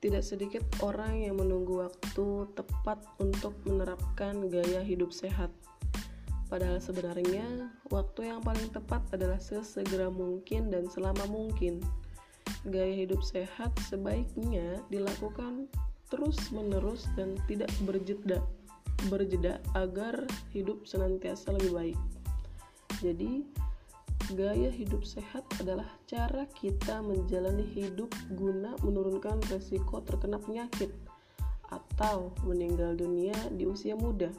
Tidak sedikit orang yang menunggu waktu tepat untuk menerapkan gaya hidup sehat. Padahal sebenarnya, waktu yang paling tepat adalah sesegera mungkin dan selama mungkin. Gaya hidup sehat sebaiknya dilakukan terus-menerus dan tidak berjeda, berjeda agar hidup senantiasa lebih baik. Jadi, Gaya hidup sehat adalah cara kita menjalani hidup guna menurunkan resiko terkena penyakit atau meninggal dunia di usia muda.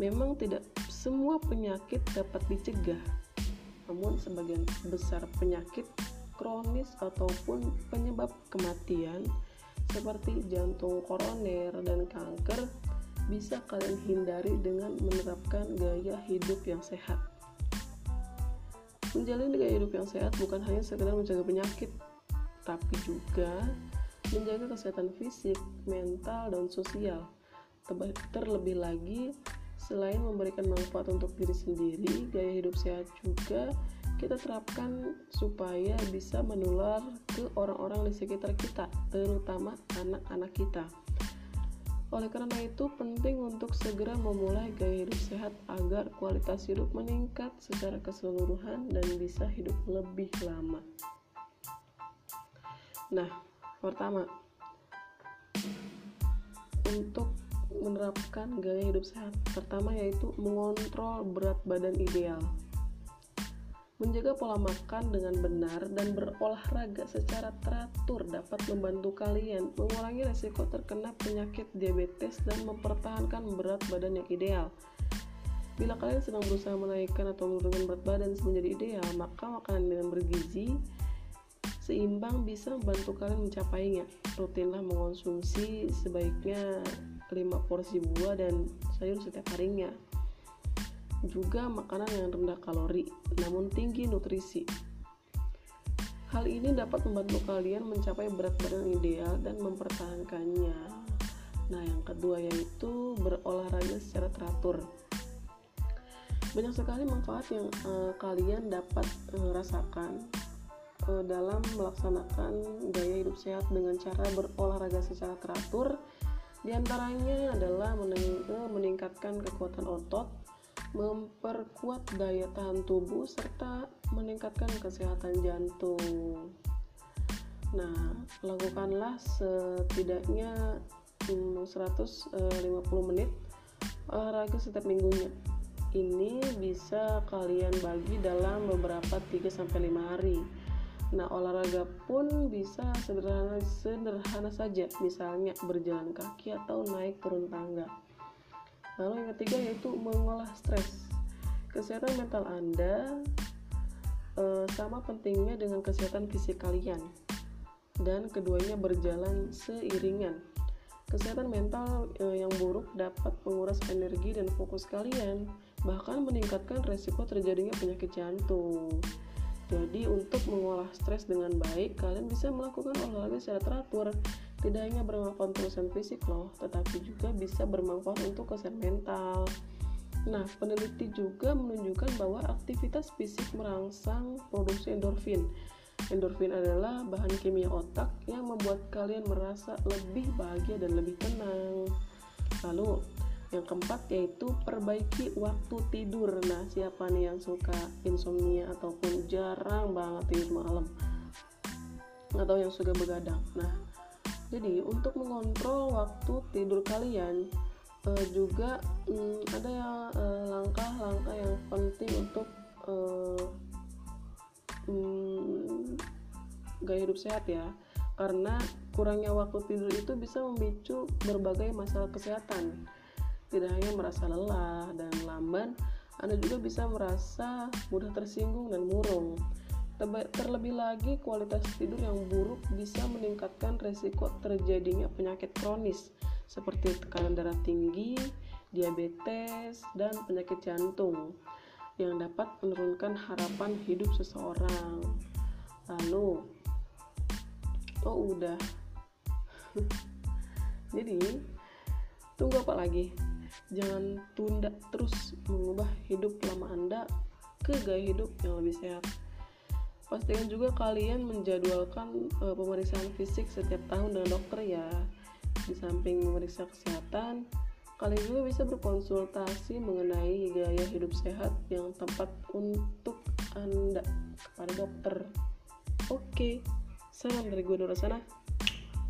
Memang tidak semua penyakit dapat dicegah, namun sebagian besar penyakit kronis ataupun penyebab kematian seperti jantung koroner dan kanker bisa kalian hindari dengan menerapkan gaya hidup yang sehat. Menjalani gaya hidup yang sehat bukan hanya sekedar mencegah penyakit, tapi juga menjaga kesehatan fisik, mental, dan sosial. Terlebih lagi, selain memberikan manfaat untuk diri sendiri, gaya hidup sehat juga kita terapkan supaya bisa menular ke orang-orang di sekitar kita, terutama anak-anak kita. Oleh karena itu, penting untuk segera memulai gaya hidup sehat agar kualitas hidup meningkat secara keseluruhan dan bisa hidup lebih lama. Nah, pertama, untuk menerapkan gaya hidup sehat, pertama yaitu mengontrol berat badan ideal. Menjaga pola makan dengan benar dan berolahraga secara teratur dapat membantu kalian mengurangi resiko terkena penyakit diabetes dan mempertahankan berat badan yang ideal. Bila kalian sedang berusaha menaikkan atau menurunkan berat badan menjadi ideal, maka makanan dengan bergizi seimbang bisa membantu kalian mencapainya. Rutinlah mengonsumsi sebaiknya 5 porsi buah dan sayur setiap harinya juga makanan yang rendah kalori namun tinggi nutrisi. Hal ini dapat membantu kalian mencapai berat badan ideal dan mempertahankannya. Nah, yang kedua yaitu berolahraga secara teratur. Banyak sekali manfaat yang uh, kalian dapat uh, rasakan uh, dalam melaksanakan gaya hidup sehat dengan cara berolahraga secara teratur. Di antaranya adalah meningkatkan kekuatan otot, memperkuat daya tahan tubuh serta meningkatkan kesehatan jantung. Nah, lakukanlah setidaknya 150 hmm, menit olahraga setiap minggunya. Ini bisa kalian bagi dalam beberapa 3 sampai 5 hari. Nah, olahraga pun bisa sederhana sederhana saja, misalnya berjalan kaki atau naik turun tangga. Lalu yang ketiga yaitu mengolah stres. Kesehatan mental Anda e, sama pentingnya dengan kesehatan fisik kalian. Dan keduanya berjalan seiringan. Kesehatan mental e, yang buruk dapat menguras energi dan fokus kalian, bahkan meningkatkan resiko terjadinya penyakit jantung. Jadi untuk mengolah stres dengan baik, kalian bisa melakukan olahraga secara teratur tidak hanya bermanfaat untuk kesehatan fisik loh, tetapi juga bisa bermanfaat untuk kesehatan mental. Nah, peneliti juga menunjukkan bahwa aktivitas fisik merangsang produksi endorfin. Endorfin adalah bahan kimia otak yang membuat kalian merasa lebih bahagia dan lebih tenang. Lalu, yang keempat yaitu perbaiki waktu tidur. Nah, siapa nih yang suka insomnia ataupun jarang banget tidur malam? Atau yang suka begadang. Nah, jadi untuk mengontrol waktu tidur kalian uh, juga um, ada yang uh, langkah-langkah yang penting untuk uh, um, gaya hidup sehat ya. Karena kurangnya waktu tidur itu bisa memicu berbagai masalah kesehatan. Tidak hanya merasa lelah dan lamban anda juga bisa merasa mudah tersinggung dan murung Terlebih lagi, kualitas tidur yang buruk bisa meningkatkan resiko terjadinya penyakit kronis seperti tekanan darah tinggi, diabetes, dan penyakit jantung yang dapat menurunkan harapan hidup seseorang. Lalu, oh udah. Jadi, tunggu apa lagi? Jangan tunda terus mengubah hidup lama Anda ke gaya hidup yang lebih sehat. Pastikan juga kalian menjadwalkan uh, pemeriksaan fisik setiap tahun dengan dokter ya. Di samping memeriksa kesehatan kalian juga bisa berkonsultasi mengenai gaya hidup sehat yang tepat untuk anda. Kepada dokter. Oke salam dari gue Nora sana.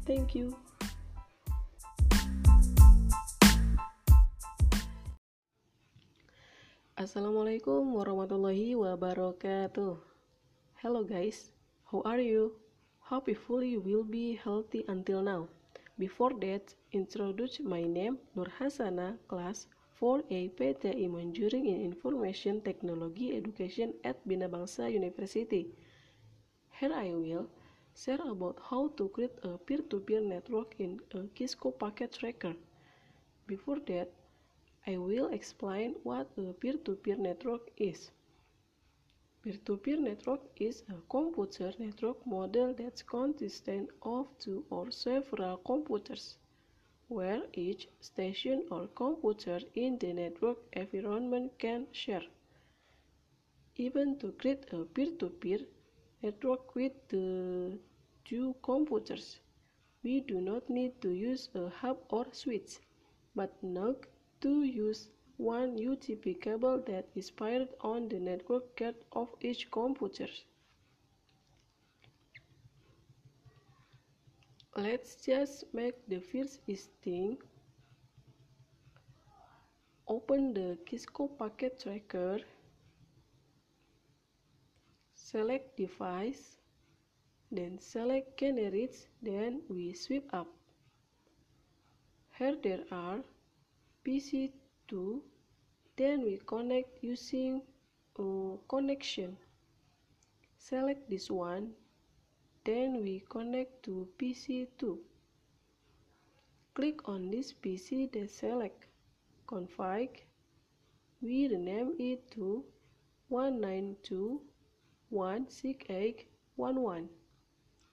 Thank you. Assalamualaikum warahmatullahi wabarakatuh Hello guys, how are you? Hopefully you will be healthy until now. Before that, introduce my name Nur Hasana, class 4A PTI Manjuring in Information Technology Education at Bina Bangsa University. Here I will share about how to create a peer-to-peer -peer network in a Kisco Packet Tracker. Before that, I will explain what a peer-to-peer -peer network is. Peer-to-peer network is a computer network model that consists of two or several computers, where each station or computer in the network environment can share. Even to create a peer-to-peer -peer network with the two computers, we do not need to use a hub or switch, but NUG to use one UTP cable that is paired on the network card of each computer. Let's just make the first thing. Open the Kisco packet tracker. Select device. Then select candidates. Then we sweep up. Here there are PC2 then we connect using uh, connection. Select this one then we connect to PC2 click on this PC then select config. We rename it to 192.168.1.1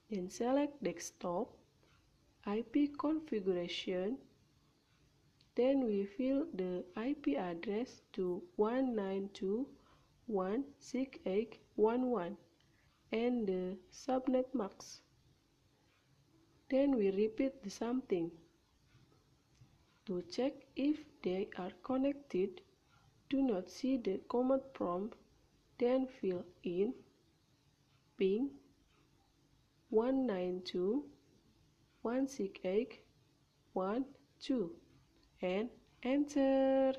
then select desktop IP configuration then we fill the IP address to 192.168.1.1 and the subnet mask. Then we repeat the same thing. To check if they are connected, do not see the command prompt, then fill in ping 192.168.1.2 and enter